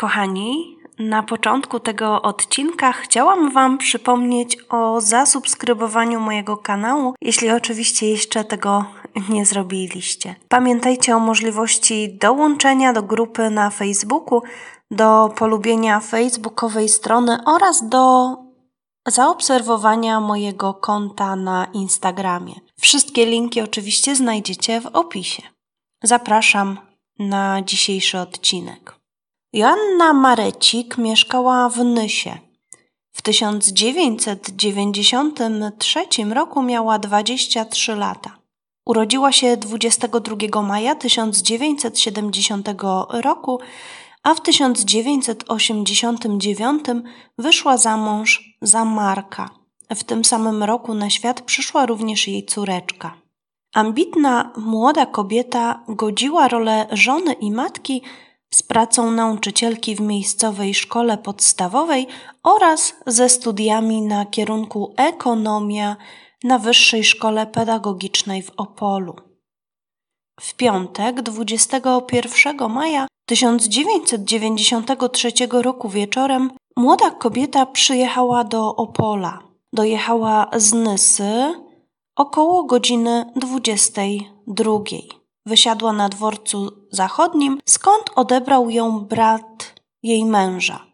Kochani, na początku tego odcinka chciałam Wam przypomnieć o zasubskrybowaniu mojego kanału, jeśli oczywiście jeszcze tego nie zrobiliście. Pamiętajcie o możliwości dołączenia do grupy na Facebooku, do polubienia facebookowej strony oraz do zaobserwowania mojego konta na Instagramie. Wszystkie linki oczywiście znajdziecie w opisie. Zapraszam na dzisiejszy odcinek. Joanna Marecik mieszkała w Nysie. W 1993 roku miała 23 lata. Urodziła się 22 maja 1970 roku, a w 1989 wyszła za mąż za Marka. W tym samym roku na świat przyszła również jej córeczka. Ambitna, młoda kobieta godziła rolę żony i matki z pracą nauczycielki w miejscowej szkole podstawowej oraz ze studiami na kierunku ekonomia na Wyższej Szkole Pedagogicznej w Opolu. W piątek 21 maja 1993 roku wieczorem młoda kobieta przyjechała do Opola. Dojechała z Nysy około godziny 22. Wysiadła na dworcu zachodnim, skąd odebrał ją brat jej męża.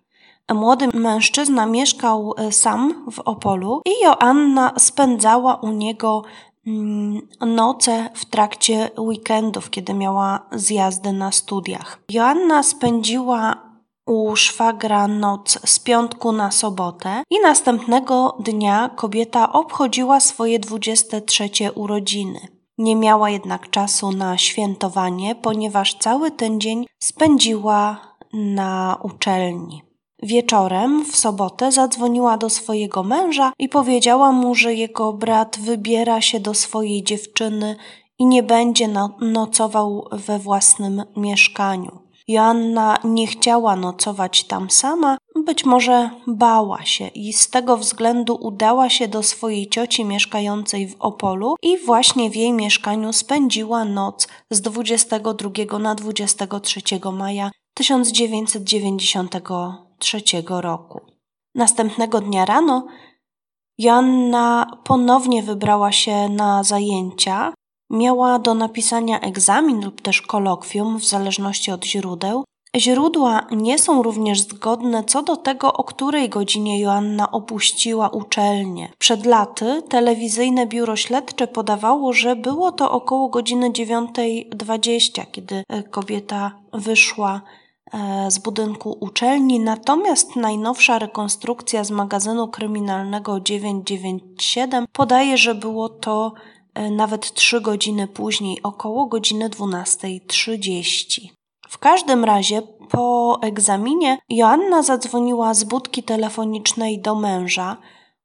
Młody mężczyzna mieszkał e, sam w Opolu i Joanna spędzała u niego mm, noce w trakcie weekendów, kiedy miała zjazdy na studiach. Joanna spędziła u szwagra noc z piątku na sobotę i następnego dnia kobieta obchodziła swoje 23 urodziny. Nie miała jednak czasu na świętowanie, ponieważ cały ten dzień spędziła na uczelni. Wieczorem w sobotę zadzwoniła do swojego męża i powiedziała mu, że jego brat wybiera się do swojej dziewczyny i nie będzie nocował we własnym mieszkaniu. Joanna nie chciała nocować tam sama, być może bała się i z tego względu udała się do swojej cioci mieszkającej w Opolu i właśnie w jej mieszkaniu spędziła noc z 22 na 23 maja 1993 roku. Następnego dnia rano Joanna ponownie wybrała się na zajęcia, Miała do napisania egzamin lub też kolokwium, w zależności od źródeł. Źródła nie są również zgodne co do tego, o której godzinie Joanna opuściła uczelnię. Przed laty telewizyjne biuro śledcze podawało, że było to około godziny 9.20, kiedy e, kobieta wyszła e, z budynku uczelni, natomiast najnowsza rekonstrukcja z magazynu kryminalnego 997 podaje, że było to E, nawet trzy godziny później, około godziny 12.30. W każdym razie po egzaminie Joanna zadzwoniła z budki telefonicznej do męża,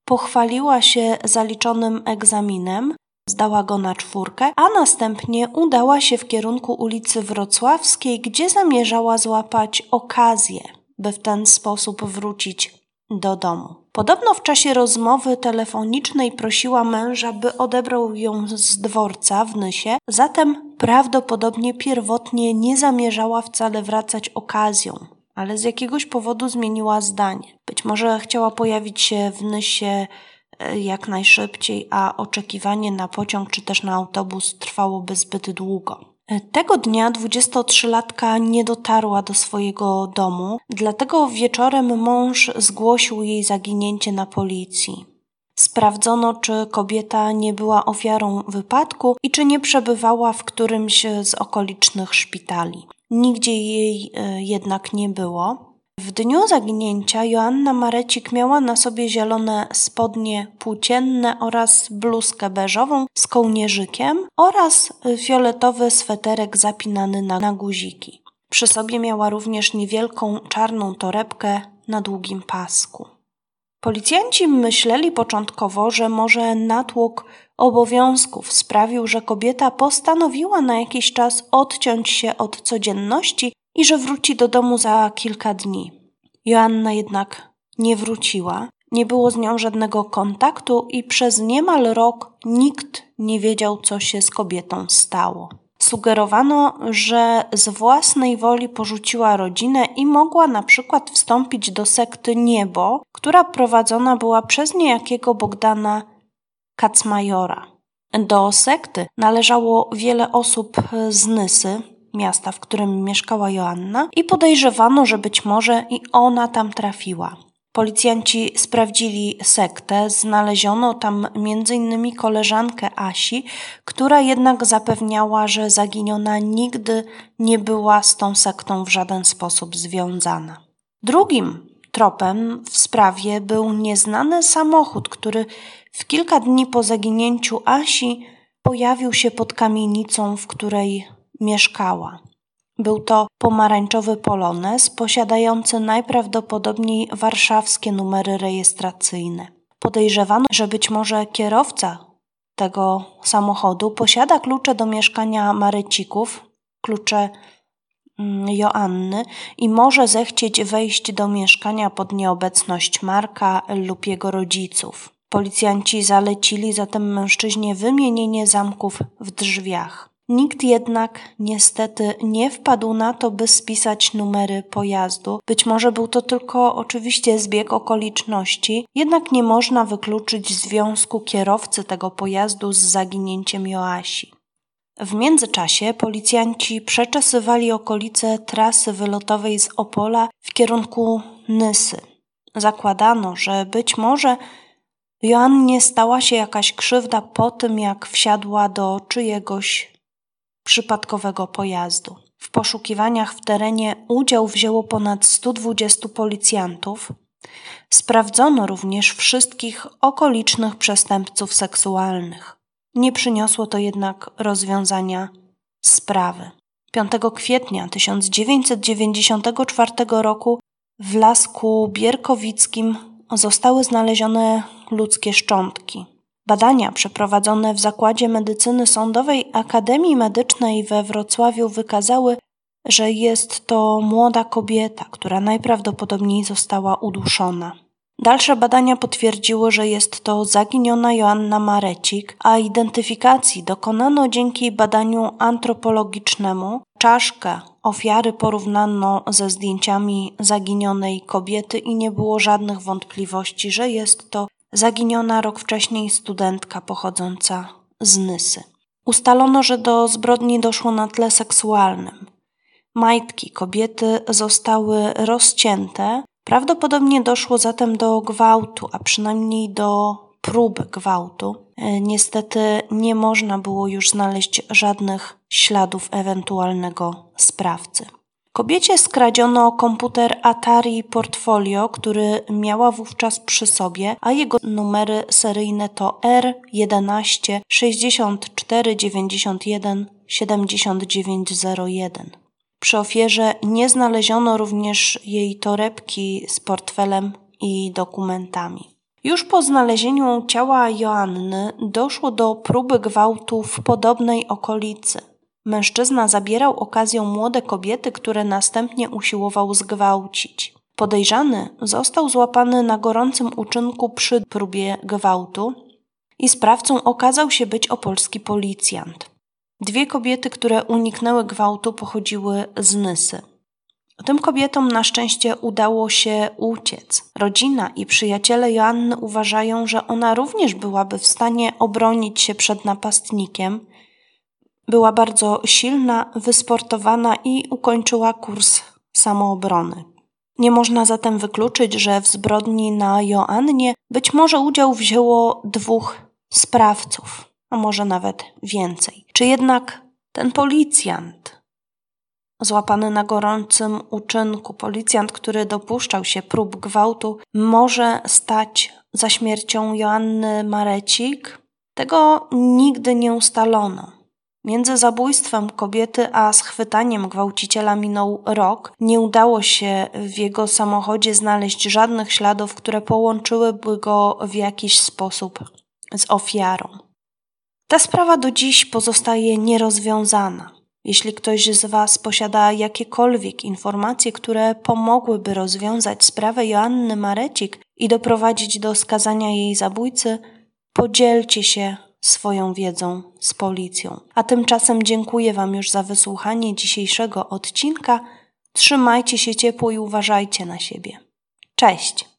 pochwaliła się zaliczonym egzaminem, zdała go na czwórkę, a następnie udała się w kierunku ulicy Wrocławskiej, gdzie zamierzała złapać okazję, by w ten sposób wrócić do domu. Podobno w czasie rozmowy telefonicznej prosiła męża, by odebrał ją z dworca w Nysie, zatem prawdopodobnie pierwotnie nie zamierzała wcale wracać okazją, ale z jakiegoś powodu zmieniła zdanie. Być może chciała pojawić się w Nysie e, jak najszybciej, a oczekiwanie na pociąg czy też na autobus trwałoby zbyt długo. Tego dnia 23-latka nie dotarła do swojego domu, dlatego wieczorem mąż zgłosił jej zaginięcie na policji. Sprawdzono, czy kobieta nie była ofiarą wypadku i czy nie przebywała w którymś z okolicznych szpitali. Nigdzie jej e, jednak nie było. W dniu zaginięcia Joanna Marecik miała na sobie zielone spodnie płócienne oraz bluzkę beżową z kołnierzykiem oraz fioletowy sweterek zapinany na, na guziki. Przy sobie miała również niewielką czarną torebkę na długim pasku. Policjanci myśleli początkowo, że może natłok obowiązków sprawił, że kobieta postanowiła na jakiś czas odciąć się od codzienności i że wróci do domu za kilka dni. Joanna jednak nie wróciła. Nie było z nią żadnego kontaktu i przez niemal rok nikt nie wiedział, co się z kobietą stało. Sugerowano, że z własnej woli porzuciła rodzinę i mogła na przykład wstąpić do sekty Niebo, która prowadzona była przez niejakiego Bogdana Kacmajora. Do sekty należało wiele osób z Nysy, miasta, w którym mieszkała Joanna, i podejrzewano, że być może i ona tam trafiła. Policjanci sprawdzili sektę, znaleziono tam m.in. koleżankę Asi, która jednak zapewniała, że zaginiona nigdy nie była z tą sektą w żaden sposób związana. Drugim tropem w sprawie był nieznany samochód, który w kilka dni po zaginięciu Asi pojawił się pod kamienicą, w której mieszkała. Był to pomarańczowy Polones posiadający najprawdopodobniej warszawskie numery rejestracyjne. Podejrzewano, że być może kierowca tego samochodu posiada klucze do mieszkania Marycików, klucze Joanny i może zechcieć wejść do mieszkania pod nieobecność Marka lub jego rodziców. Policjanci zalecili zatem mężczyźnie wymienienie zamków w drzwiach. Nikt jednak niestety nie wpadł na to, by spisać numery pojazdu. Być może był to tylko oczywiście zbieg okoliczności, jednak nie można wykluczyć związku kierowcy tego pojazdu z zaginięciem Joasi. W międzyczasie policjanci przeczesywali okolice trasy wylotowej z Opola w kierunku Nysy. Zakładano, że być może Joannie stała się jakaś krzywda po tym, jak wsiadła do czyjegoś przypadkowego pojazdu. W poszukiwaniach w terenie udział wzięło ponad 120 policjantów. Sprawdzono również wszystkich okolicznych przestępców seksualnych. Nie przyniosło to jednak rozwiązania sprawy. 5 kwietnia 1994 roku w lasku bierkowickim zostały znalezione ludzkie szczątki. Badania przeprowadzone w Zakładzie Medycyny Sądowej Akademii Medycznej we Wrocławiu wykazały, że jest to młoda kobieta, która najprawdopodobniej została uduszona. Dalsze badania potwierdziły, że jest to zaginiona Joanna Marecik, a identyfikacji dokonano dzięki badaniu antropologicznemu. Czaszkę ofiary porównano ze zdjęciami zaginionej kobiety i nie było żadnych wątpliwości, że jest to zaginiona rok wcześniej studentka pochodząca z Nysy. Ustalono, że do zbrodni doszło na tle seksualnym. Majtki kobiety zostały rozcięte. Prawdopodobnie doszło zatem do gwałtu, a przynajmniej do prób gwałtu. E, niestety nie można było już znaleźć żadnych śladów ewentualnego sprawcy. Kobiecie skradziono komputer Atari Portfolio, który miała wówczas przy sobie, a jego numery seryjne to R11 64 91 7901. Przy ofierze nie znaleziono również jej torebki z portfelem i dokumentami. Już po znalezieniu ciała Joanny doszło do próby gwałtu w podobnej okolicy. Mężczyzna zabierał okazją młode kobiety, które następnie usiłował zgwałcić. Podejrzany został złapany na gorącym uczynku przy próbie gwałtu i sprawcą okazał się być opolski policjant. Dwie kobiety, które uniknęły gwałtu, pochodziły z Nysy. Tym kobietom na szczęście udało się uciec. Rodzina i przyjaciele Joanny uważają, że ona również byłaby w stanie obronić się przed napastnikiem, była bardzo silna, wysportowana i ukończyła kurs samoobrony. Nie można zatem wykluczyć, że w zbrodni na Joannie być może udział wzięło dwóch sprawców, a może nawet więcej. Czy jednak ten policjant, złapany na gorącym uczynku, policjant, który dopuszczał się prób gwałtu, może stać za śmiercią Joanny Marecik? Tego nigdy nie ustalono. Między zabójstwem kobiety a schwytaniem gwałciciela minął rok. Nie udało się w jego samochodzie znaleźć żadnych śladów, które połączyłyby go w jakiś sposób z ofiarą. Ta sprawa do dziś pozostaje nierozwiązana. Jeśli ktoś z Was posiada jakiekolwiek informacje, które pomogłyby rozwiązać sprawę Joanny Marecik i doprowadzić do skazania jej zabójcy, podzielcie się swoją wiedzą z policją. A tymczasem dziękuję Wam już za wysłuchanie dzisiejszego odcinka. Trzymajcie się ciepło i uważajcie na siebie. Cześć!